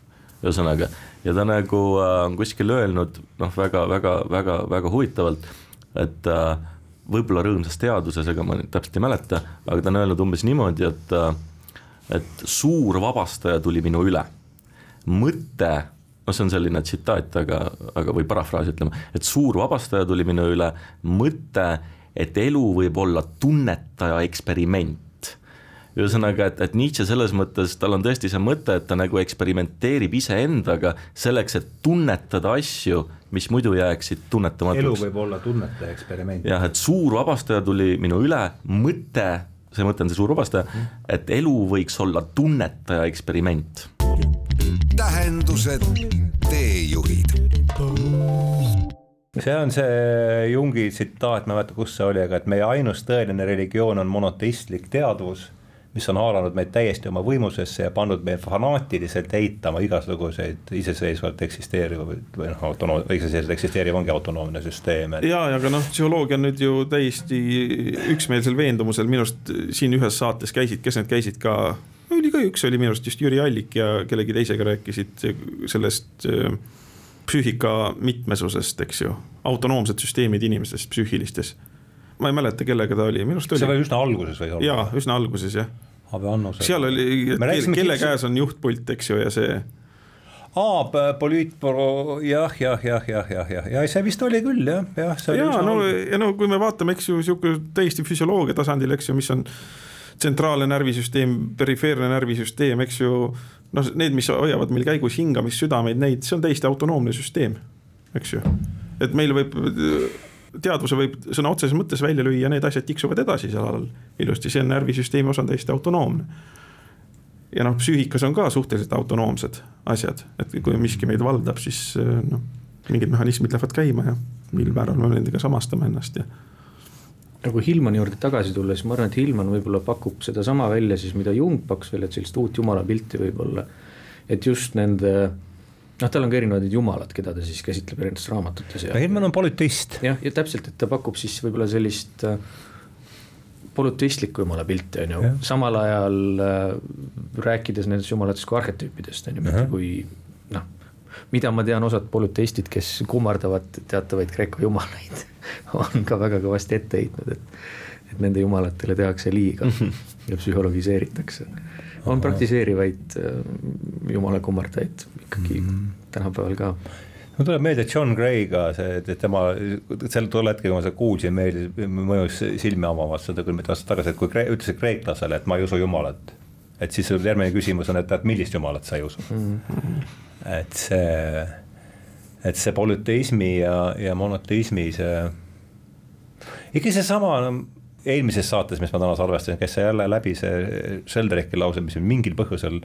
ühesõnaga, ja ta nagu on äh, kuskil öelnud noh, väga, väga, väga, väga huvitavalt et äh, võib-olla rõõmsas teaduses, ega ma täpselt ei mäleta, aga ta on öelnud umbes niimoodi, et, äh, et suur vabastaja tuli minu üle. mõte, noh, see on selline tsitaat, aga, aga või parafraas ütlema, et suur vabastaja tuli minu üle, mõte, et elu võib olla tunnetaja eksperiment ühesõnaga, et, et Nietzsche selles mõttes, tal on tõesti see mõte, et ta nagu eksperimenteerib iseendaga selleks, et tunnetada asju, mis muidu jääksid tunnetamatuks. elu võib olla tunnetaja eksperiment. jah, et suur vabastaja tuli minu üle, mõte, see mõte on see suur vabastaja, et elu võiks olla tunnetaja eksperiment. tähendused, teejuhid see on see Jungi tsitaat, ma ei mäleta, kus see oli, aga et meie ainus tõeline religioon on monoteistlik teadvus mis on haaranud meid täiesti oma võimusesse ja pannud meid fanaatiliselt eitama igasuguseid iseseisvalt eksisteerivaid või noh, autonoom-, iseseisvalt eksisteeriv ongi autonoomne süsteem et.... ja, aga noh, psühholoogia on nüüd ju täiesti üksmeelsel veendumusel, minu arust siin ühes saates käisid, kes need käisid ka, oli ka üks, oli minu arust just Jüri Allik ja kellegi teisega rääkisid sellest äh, psüühika mitmesusest, eks ju, autonoomsed süsteemid inimestes, psüühilistes ma ei mäleta, kellega ta oli, minu arust oli. see oli üsna alguses või? jaa, üsna alguses jah Ave Annuse. seal oli, kelle käes on juhtpult, eks ju, ja see. aa, poliitbüroo jah, jah, jah, jah, jah, jah, ja see vist oli küll jah, jah. ja no, ja no kui me vaatame, eks ju, sihuke täiesti füsioloogia tasandil, eks ju, mis on tsentraalne närvisüsteem, perifeerne närvisüsteem, eks ju. noh, need, mis hoiavad meil käigus hingamist, südameid, neid, see on täiesti autonoomne süsteem, eks ju. et meil võib teadvuse võib sõna otseses mõttes välja lüüa, need asjad tiksuvad edasi seal all ilusti, see on närvisüsteemi osa täiesti autonoomne. ja noh, psüühikas on ka suhteliselt autonoomsed asjad, et kui miski meid valdab, siis noh, mingid mehhanismid lähevad käima ja mil määral me nendega samastame ennast ja no kui Hillmani juurde tagasi tulla, siis ma arvan, et Hillman võib-olla pakub sedasama välja siis, mida Jung pakkus välja, et sellist uut jumalapilti võib-olla. et just nende noh, tal on ka erinevaid jumalad, keda ta siis käsitleb erinevates raamatutes ja. Helmen on polüteist. jah, ja täpselt, et ta pakub siis võib-olla sellist äh, polüteistlikku jumala pilti, on ju, samal ajal äh, rääkides nendest jumalatest kui arhetüüpidest, on ju, mitte kui noh. mida ma tean, osad polüteistid, kes kummardavad teatavaid Kreeka jumalaid on ka väga kõvasti ette heitnud, et, et nende jumalatele tehakse liiga ja psühhologiseeritakse on praktiseerivaid äh, jumala kummardajaid ikkagi mm -hmm. tänapäeval ka mul tuleb meelde John Gray ka see, et tema sel tol hetkel, kui ma seda kuulsin, meeldis, mõjus silmi avavalt seda küll mitu aastat tagasi, et kui kree, ütlesid kreeklasele, et ma ei usu jumalat. et siis järgmine küsimus on, et, et millist jumalat sa ei usu mm. -hmm. et see, et see polüteismi ja, ja monoteismi see, ikka seesama no, eelmises saates, mis ma täna salvestasin, käis see jälle läbi see Shelderichi lause, mis mingil põhjusel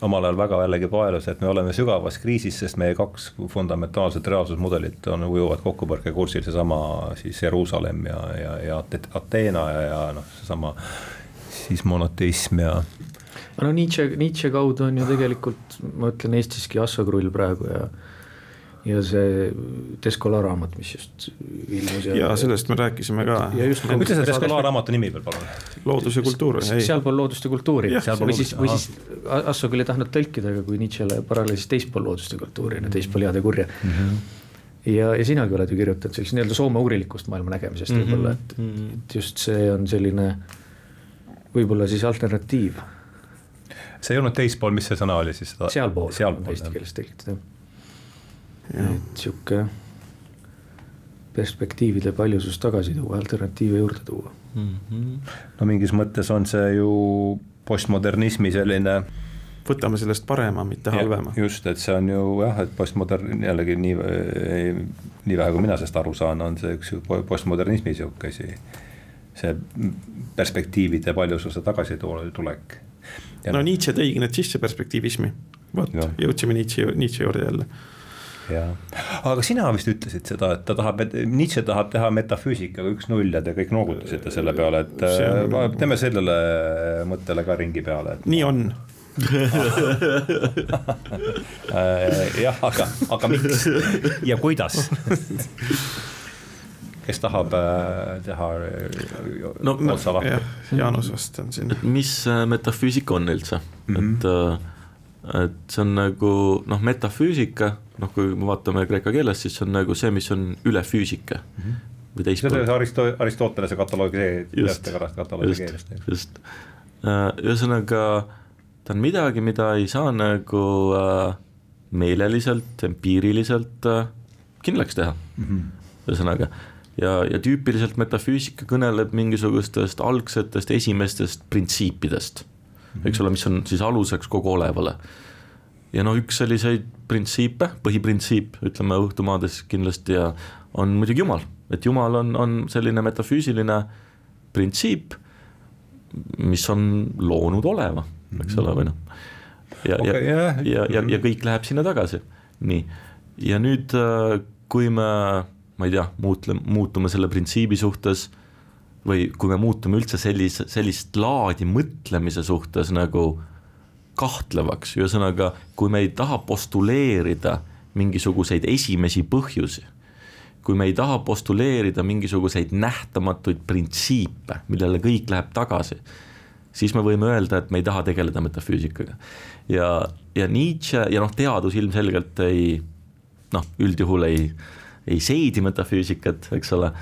omal ajal väga jällegi paelus, et me oleme sügavas kriisis, sest meie kaks fundamentaalset reaalsusmudelit on, ujuvad kokkupõrkekursil, seesama siis Jeruusalemm ja, ja, ja Ateena ja, ja noh, seesama siis monoteism ja. no Nietzsche, Nietzsche kaudu on ju tegelikult, ma ütlen Eestiski Asso Krull praegu ja ja see Descola raamat, mis just ilmus. ja sellest me rääkisime ka. ütle see Descola raamatu nimi veel palun. loodus ja kultuur. sealpool loodust ja kultuuri, või siis, või siis Asso küll ei tahtnud tõlkida, aga kui Nietzsche'le paralleelis teispool loodust ja kultuuri, no teispool head ja kurja mm. -hmm ja, ja sinagi oled ju kirjutanud sellist nii-öelda soome-ugrilikust maailma nägemisest mm -hmm. võib-olla, et, mhm. et just see on selline võib-olla siis alternatiiv. see ei olnud teispool, mis see sõna oli siis? sealpool, sealpool, eesti keeles tõlgitud jah et sihuke perspektiivide paljusus tagasi tuua, alternatiive juurde tuua mm. -hmm. no mingis mõttes on see ju postmodernismi selline võtame sellest parema, mitte halvema. just, et see on ju jah, et postmodern jällegi nii, nii vähe, kui mina sellest aru saan, on see üks postmodernismi sihuke asi. see perspektiivide paljususe tagasitulek. no, no Nietzsche tõigi need sisse perspektiivismi, vot jõudsime Nietzsche, Nietzsche juurde jälle jah, aga sina vist ütlesid seda, et ta tahab, Nietzsche tahab teha metafüüsikaga üks-null ja te kõik noogutasite selle peale, et on... Äh, teeme sellele mõttele ka ringi peale et.... nii on äh, jah, aga, aga miks ja kuidas kes tahab äh, teha no, otsa lahti? Jaanus vast on siin. mis metafüüsika on üldse mm, -hmm. et et see on nagu noh, metafüüsika, noh, kui me vaatame kreeka keeles, siis see on nagu see, mis on üle füüsika mm. -hmm. või teistpidi. see on Aristo-, Aristotelese kataloogi, kataloogi keelest. just, äh, ühesõnaga ta on midagi, mida ei saa nagu äh, meeleliselt, empiiriliselt äh, kindlaks teha mm -hmm., ühesõnaga ja, ja tüüpiliselt metafüüsika kõneleb mingisugustest algsetest esimestest printsiipidest eks ole, mis on siis aluseks kogu olevale. Ja no üks selliseid printsiipe, põhiprintsiip, ütleme õhtumaades kindlasti ja on muidugi Jumal, et Jumal on, on selline metafüüsiline printsiip, mis on loonud oleva, eks ole, või noh. ja okay,, ja yeah., ja, ja, ja kõik läheb sinna tagasi, nii. ja nüüd, kui me ma ei tea, muutle, muutume selle printsiibi suhtes või kui me muutume üldse sellise, sellist laadi mõtlemise suhtes nagu kahtlevaks, ühesõnaga, kui me ei taha postuleerida mingisuguseid esimesi põhjusi, kui me ei taha postuleerida mingisuguseid nähtamatuid printsiipe, millele kõik läheb tagasi, siis me võime öelda, et me ei taha tegeleda metafüüsikaga. ja, ja Nietzsche ja noh, teadus ilmselgelt ei noh, üldjuhul ei, ei seedi metafüüsikat, eks ole,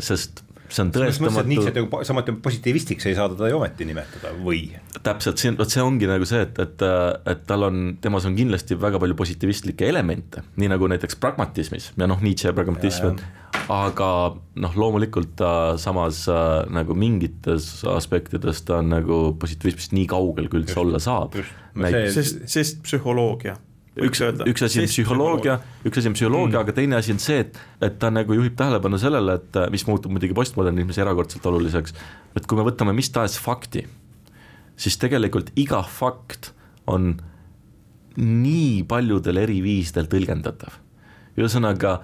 sest see on tõestamatu. Nietzsche't ju samuti positiivistiks ei saa teda ju ometi nimetada või? täpselt, siin, vot see ongi nagu see, et, et, et tal on, temas on kindlasti väga palju positiivistlikke elemente, nii nagu näiteks pragmatismis ja noh, Nietzsche pragmatism, aga noh, loomulikult ta samas äh, nagu mingites aspektides ta on nagu positiivismist nii kaugel, kui üldse olla saab. sest, sest psühholoogia üks, üks asi on psühholoogia, üks asi on psühholoogia mm., aga teine asi on see, et, et ta nagu juhib tähelepanu sellele, et mis muutub muidugi postmodernismis erakordselt oluliseks, et kui me võtame mis tahes fakti, siis tegelikult iga fakt on nii paljudel eri viisidel tõlgendatav. ühesõnaga,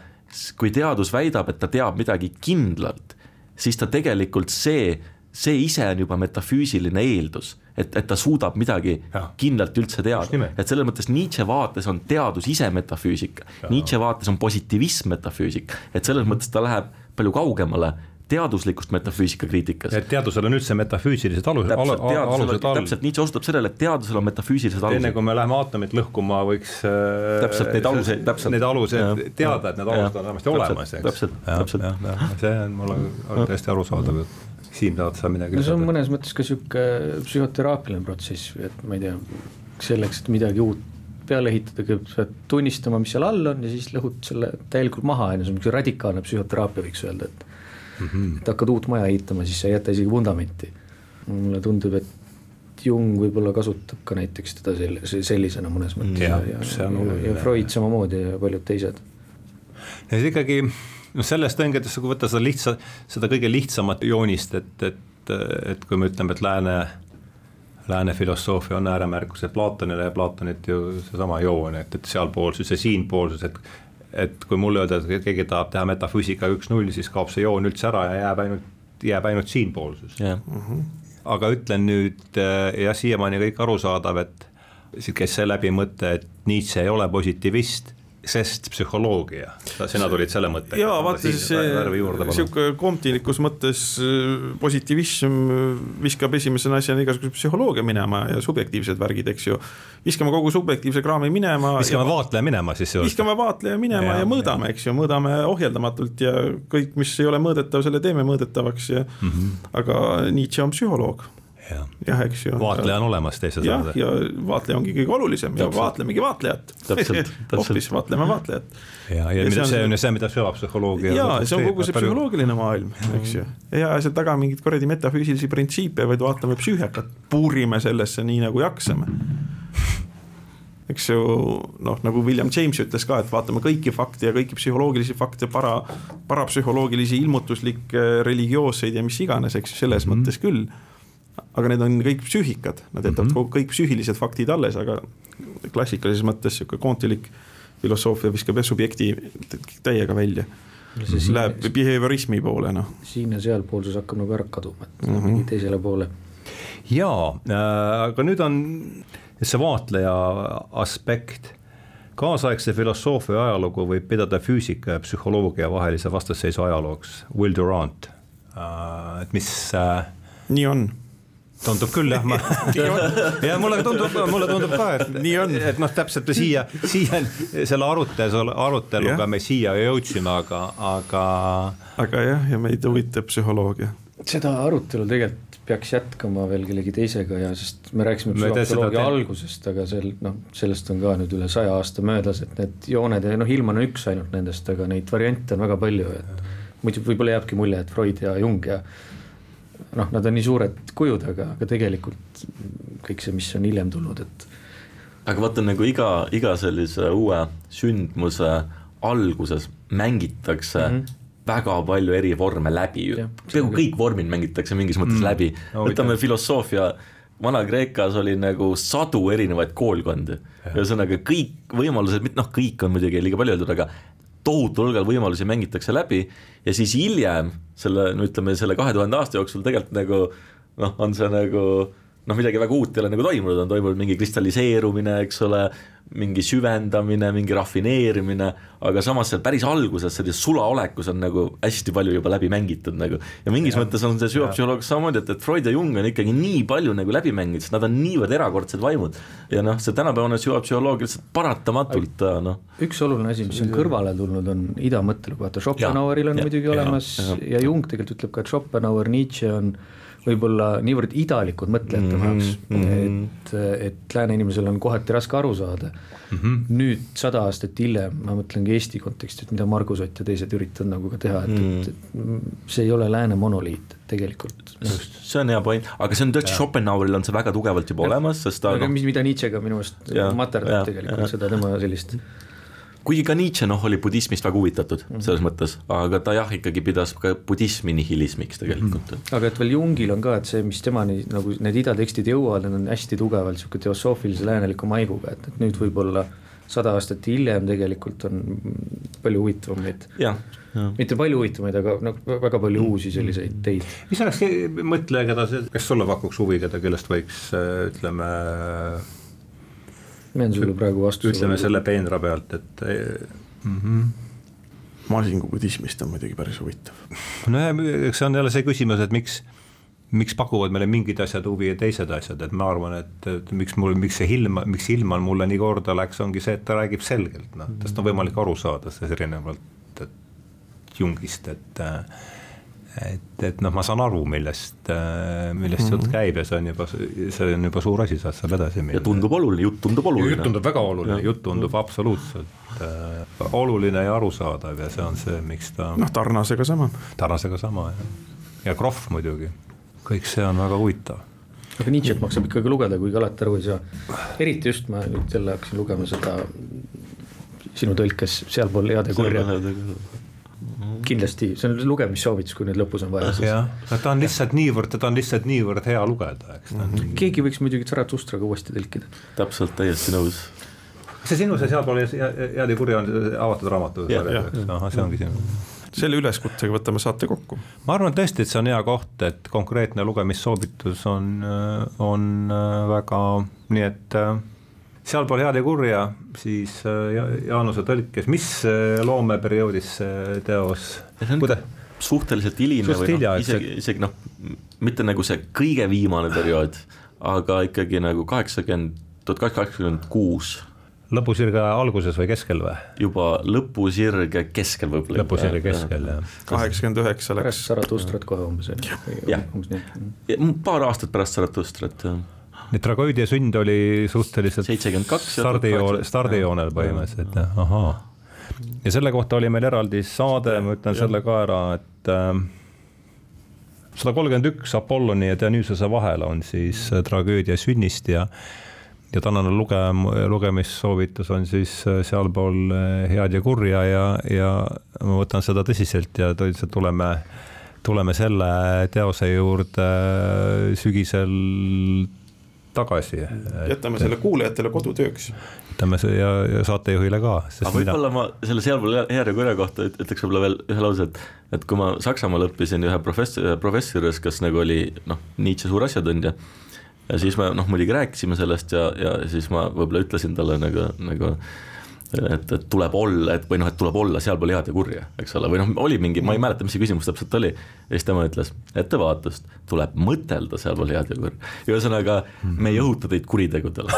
kui teadus väidab, et ta teab midagi kindlalt, siis ta tegelikult see, see ise on juba metafüüsiline eeldus et, et ta suudab midagi ja. kindlalt üldse teada, et selles mõttes Nietzsche vaates on teadus ise metafüüsika, Nietzsche vaates on positiivism metafüüsika, et selles mõttes ta läheb palju kaugemale teaduslikust metafüüsika kriitikast. et teadusel on üldse metafüüsilised täpselt, alused all. täpselt, Nietzsche osutab sellele, et teadusel on metafüüsilised alused. enne kui me läheme aatomit lõhkuma, võiks äh, täpselt neid aluseid, täpselt. Neid aluseid teada, et need alused on vähemasti olemas, eks. täpselt, täpselt. see on mulle täiesti arusaadav jutt Siim, tahad sa midagi no see on mõnes mõttes ka sihuke psühhoteraapiline protsess, et ma ei tea, selleks, et midagi uut peale ehitada, kõigepealt pead tunnistama, mis seal all on ja siis lõhud selle täielikult maha, on ju, see on niisugune radikaalne psühhoteraapia, võiks öelda, et mm. -hmm. et hakkad uut maja ehitama, siis sa ei jäta isegi vundamenti. mulle tundub, et Jung võib-olla kasutab ka näiteks teda selle, sellisena mõnes mõttes ja, ja, ja, ja, ja Freud samamoodi ja paljud teised. ja siis ikkagi noh, sellest tõngetest, kui võtta seda lihtsa, seda kõige lihtsamat joonist, et, et, et kui me ütleme, et lääne, lääne filosoofia on ääremärkused Platonile ja Platonit ju seesama joon, et, et sealpoolsus ja siinpoolsus, et et kui mulle öelda, et keegi tahab teha metafüüsika üks-null, siis kaob see joon üldse ära ja jääb ainult, jääb ainult siinpoolsus yeah.. Mm -hmm. aga ütlen nüüd jah, siiamaani kõik arusaadav, et käis see läbi mõte, et Nietzsche ei ole positivist sest psühholoogia, sina tulid selle mõttega. jaa, vaata siis sihuke komtilikus mõttes äh, positiivism äh, viskab esimese asjana igasuguse psühholoogia minema ja subjektiivsed värgid, eks ju. viskame kogu subjektiivse kraami minema. viskame ja, vaatleja minema siis. viskame vaatleja minema ja, ja mõõdame, eks ju, mõõdame ohjeldamatult ja kõik, mis ei ole mõõdetav, selle teeme mõõdetavaks ja mm. -hmm. aga Nietzsche on psühholoog jah ja,, eks ju. vaatleja on olemas teise sõnadega. ja vaatleja ongi kõige olulisem ja vaatlemegi vaatlejat. hoopis vaatleme vaatlejat. ja, ja, ja mida, see on ju see, mida süvapsühholoogia. ja see on kogu see psühholoogiline maailm, eks ju. ja seal taga mingeid kuradi metafüüsilisi printsiipe, vaid vaatame psüühikat, puurime sellesse nii nagu jaksame eks ju noh, nagu William James ütles ka, et vaatame kõiki fakte ja kõiki psühholoogilisi fakte, para, parapsühholoogilisi, ilmutuslikke, religioosseid ja mis iganes, eks ju, selles mm -hmm. mõttes küll aga need on kõik psüühikad, nad jätavad mm -hmm. kõik psüühilised faktid alles, aga klassikalises mõttes sihuke koontilik filosoofia viskab jah subjekti täiega välja. Läheb behaviorismi poole, noh. siin ja sealpoolsus hakkab nagu ära kaduma, et mm -hmm. mingi teisele poole. jaa äh,, aga nüüd on see vaatleja aspekt kaasaegse filosoofia ajalugu võib pidada füüsika ja psühholoogia vahelise vastasseisu ajalooks, Will Durant äh,, et mis äh, nii on tundub küll jah, ma ja mulle tundub, mulle tundub ka, et nii on, et noh, täpselt siia, siia selle arutelu, aruteluga me siia jõudsime, aga, aga. aga jah, ja meid huvitab psühholoogia. seda arutelu tegelikult peaks jätkama veel kellegi teisega ja sest me rääkisime psühholoogia algusest, aga sel noh, sellest on ka nüüd üle saja aasta möödas, et need jooned ja noh, Ilman on üks ainult nendest, aga neid variante on väga palju, et muidu võib-olla jääbki mulje, et Freud ja Jung ja noh, nad on nii suured kujud, aga, aga tegelikult kõik see, mis on hiljem tulnud, et. aga vaata nagu iga, iga sellise uue sündmuse alguses mängitakse mm -hmm väga palju eri vorme läbi. Ju, peaaegu kõik vormid mängitakse mingis mõttes mm. läbi. No,, võtame filosoofia, Vana-Kreekas oli nagu sadu erinevaid koolkondi, ühesõnaga kõik võimalused, noh, kõik on muidugi liiga palju öeldud, aga tohutul hulgal võimalusi mängitakse läbi ja siis hiljem selle, no ütleme, selle kahe tuhande aasta jooksul tegelikult nagu noh, on see nagu noh, midagi väga uut ei ole nagu toimunud, on toimunud mingi kristalliseerumine, eks ole, mingi süvendamine, mingi rafineerimine, aga samas seal päris alguses sellises sulaolekus on nagu hästi palju juba läbi mängitud nagu ja mingis ja. mõttes on see süvapsühholoog samamoodi, et, et Freud ja Jung on ikkagi nii palju nagu läbi mänginud, sest nad on niivõrd erakordsed vaimud ja noh, see tänapäevane süvapsühholoog lihtsalt paratamatult noh. üks oluline asi, mis on kõrvale tulnud, on ida mõttelugu, vaata Schopenhaueril on ja, muidugi ja, olemas ja, ja. ja Jung tegelikult ütleb ka, et Schopenhauer, Nietzsche on võib-olla niivõrd idalikud mõtlejate mhm, jaoks mm -hmm., et, et lääne inimesel on kohati raske aru saada mm. -hmm. nüüd sada aastat hiljem, ma mõtlengi Eesti kontekstis, mida Margus Ott ja teised üritavad nagu ka teha, et mm, -hmm. et, et see ei ole lääne monoliit tegelikult. see on hea point, aga see on tõesti, Schopenhaueril on see väga tugevalt juba ja. olemas, sest ta aga no, mis, mida Nietzschega minu arust materdab tegelikult ja. seda tema sellist kuigi ka Nietzsche noh, oli budismist väga huvitatud mm -hmm. selles mõttes, aga ta jah, ikkagi pidas ka budismi nihilismiks tegelikult mm. -hmm. aga et veel Jungil on ka, et see, mis temani nagu need idatekstid jõuavad, need on hästi tugevalt sihuke teosoofilise lääneliku maiguga, et, et nüüd võib-olla sada aastat hiljem tegelikult on palju huvitavamaid mitte palju huvitavaid, aga noh, väga palju mm. uusi selliseid teid. mis oleks mõtleja, keda see, kes sulle pakuks huvi, keda, kellest võiks ütleme ma jään sulle praegu vastuse. ütleme selle peenra pealt, et mm. -hmm masingu budismist on muidugi päris huvitav. nojah, eks see on jälle see küsimus, et miks, miks pakuvad meile mingid asjad huvi ja teised asjad, et ma arvan, et, et miks mul, miks see Hilma, miks Hilman mulle nii korda läks, ongi see, et ta räägib selgelt, noh, tast on võimalik aru saada, sellest erinevalt Jungist, et äh, et, et noh, ma saan aru, millest, äh, millest jutt mm -hmm. käib ja see on juba, see on juba suur asi, saad seal edasi minna. ja tundub oluline, jutt tundub oluline. jutt tundub väga oluline, jutt tundub absoluutselt äh, oluline ja arusaadav ja see on see, miks ta. noh, Tarnasega sama. Tarnasega sama jah, ja Krohv muidugi, kõik see on väga huvitav aga Nietzsche't maksab ikkagi lugeda, kuigi alati aru ei saa. eriti just ma nüüd jälle hakkasin lugema seda sinu tõlkes sealpool head ja kurja kindlasti, see on lugemissoovitus, kui nüüd lõpus on vaja. jah, no ta on lihtsalt niivõrd, teda on lihtsalt niivõrd hea lugeda, eks mm. -hmm. keegi võiks muidugi Zaratustraga uuesti tõlkida. täpselt, täiesti nõus. see sinu see sealpool head ja kurja on avatud raamatu, ahah, see ongi sinu selle üleskutsega võtame saate kokku. ma arvan tõesti, et see on hea koht, et konkreetne lugemissoovitus on, on väga, nii et sealpool head ja kurja, siis äh, Jaanuse tõlkes, mis äh, loomeperioodis see teos, kuidas? suhteliselt hiline või noh, isegi, isegi noh, mitte nagu see kõige viimane periood, aga ikkagi nagu kaheksakümmend, tuhat kaheksasada kaheksakümmend kuus lõpusirge alguses või keskel või? juba lõpusirge keskel võib-olla. lõpusirge keskel jah. kaheksakümmend üheksa läks. pärast Zaratustrat kohe umbes. jah, paar aastat pärast Zaratustrat jah nii tragöödia sünd oli suhteliselt stardijoonel, stardijoonel põhimõtteliselt jah, ahaa. ja selle kohta oli meil eraldi saade, ma ütlen selle ka ära, et äh, sada kolmkümmend üks Apolloni ja Dionysose vahel on siis äh, tragöödia sünnist ja ja tänane lugem-, lugemissoovitus on siis äh, sealpool head ja kurja ja, ja ma võtan seda tõsiselt ja tõeliselt tuleme, tuleme selle teose juurde sügisel tagasi. jätame selle kuulajatele kodutööks. jätame see ja, ja saatejuhile ka. aga võib-olla mina... ma selle sealpool hea ja kurja kohta ütleks võib-olla veel ühe lause, et, et kui ma Saksamaal õppisin ühe professor, professori juures, kes nagu oli noh, Nietzsche suur asjatundja ja siis me noh, muidugi rääkisime sellest ja, ja siis ma võib-olla ütlesin talle nagu, nagu et, et tuleb olla, et või noh, et tuleb olla sealpool head ja kurja, eks ole, või noh, oli mingi, ma ei mäleta, mis see küsimus täpselt oli. ja siis tema ütles, ettevaatust, tuleb mõtelda sealpool head ja kurja. ühesõnaga, me ei õhuta teid kuritegudele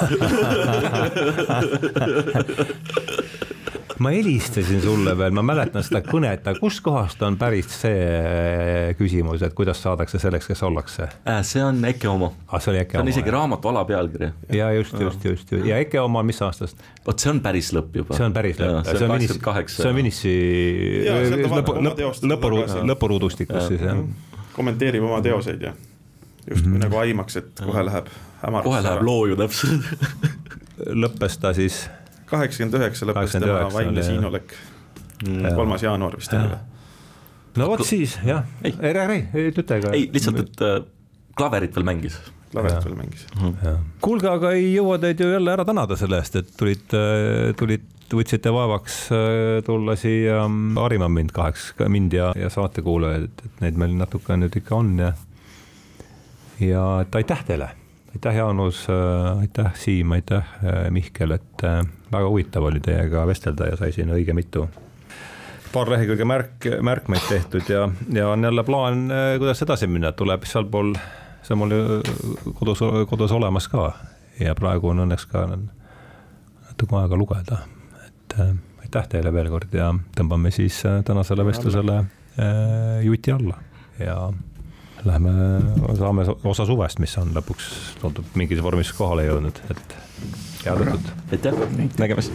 ma helistasin sulle veel, ma mäletan seda kõnet, aga kustkohast on pärit see küsimus, et kuidas saadakse selleks, kes ollakse äh,? see on Eke oma ah,. see oli Eke oma. see on isegi jah. raamatu alapealkiri. ja just, just, just, just ja Eke oma, mis aastast? vot see on päris lõpp juba. see on päris lõpp, see on Vinis, see on Vinissi lõpu, lõpu, lõpuruudustikus siis jah. kommenteerib oma teoseid ja justkui mm -hmm. nagu aimaks, et kohe läheb hämaraks. kohe läheb looju täpselt lõppes ta siis kaheksakümmend üheksa lõppes tema vaimne siinolek, kolmas jaanuar vist oli või? no vot siis jah, ei, ei ei ütle ka. ei, lihtsalt, et äh, klaverit veel mängis. klaverit veel mängis. Mhm. kuulge, aga ei jõua teid ju jälle ära tänada selle eest, et tulid, äh, tulid võtsite vaevaks äh, tulla siia mm, harima mind kaheks, mind ja, ja saatekuulajaid, et, et neid meil natuke nüüd ikka on ja. ja et aitäh teile, aitäh, Jaanus, aitäh, Siim, aitäh, Mihkel, et väga huvitav oli teiega vestelda ja sai siin õige mitu paar lehekülge märk, märkmeid tehtud ja, ja on jälle plaan, kuidas edasi minna, tuleb sealpool, see on mul kodus, kodus olemas ka. Ja praegu on õnneks ka natuke aega lugeda, et äh, aitäh teile veel kord ja tõmbame siis äh, tänasele vestlusele äh, juti alla. Ja lähme, saame osa suvest, mis on lõpuks tundub mingis vormis kohale jõudnud, et head õhtut. aitäh, nägemist.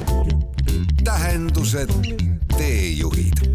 tähendused, teejuhid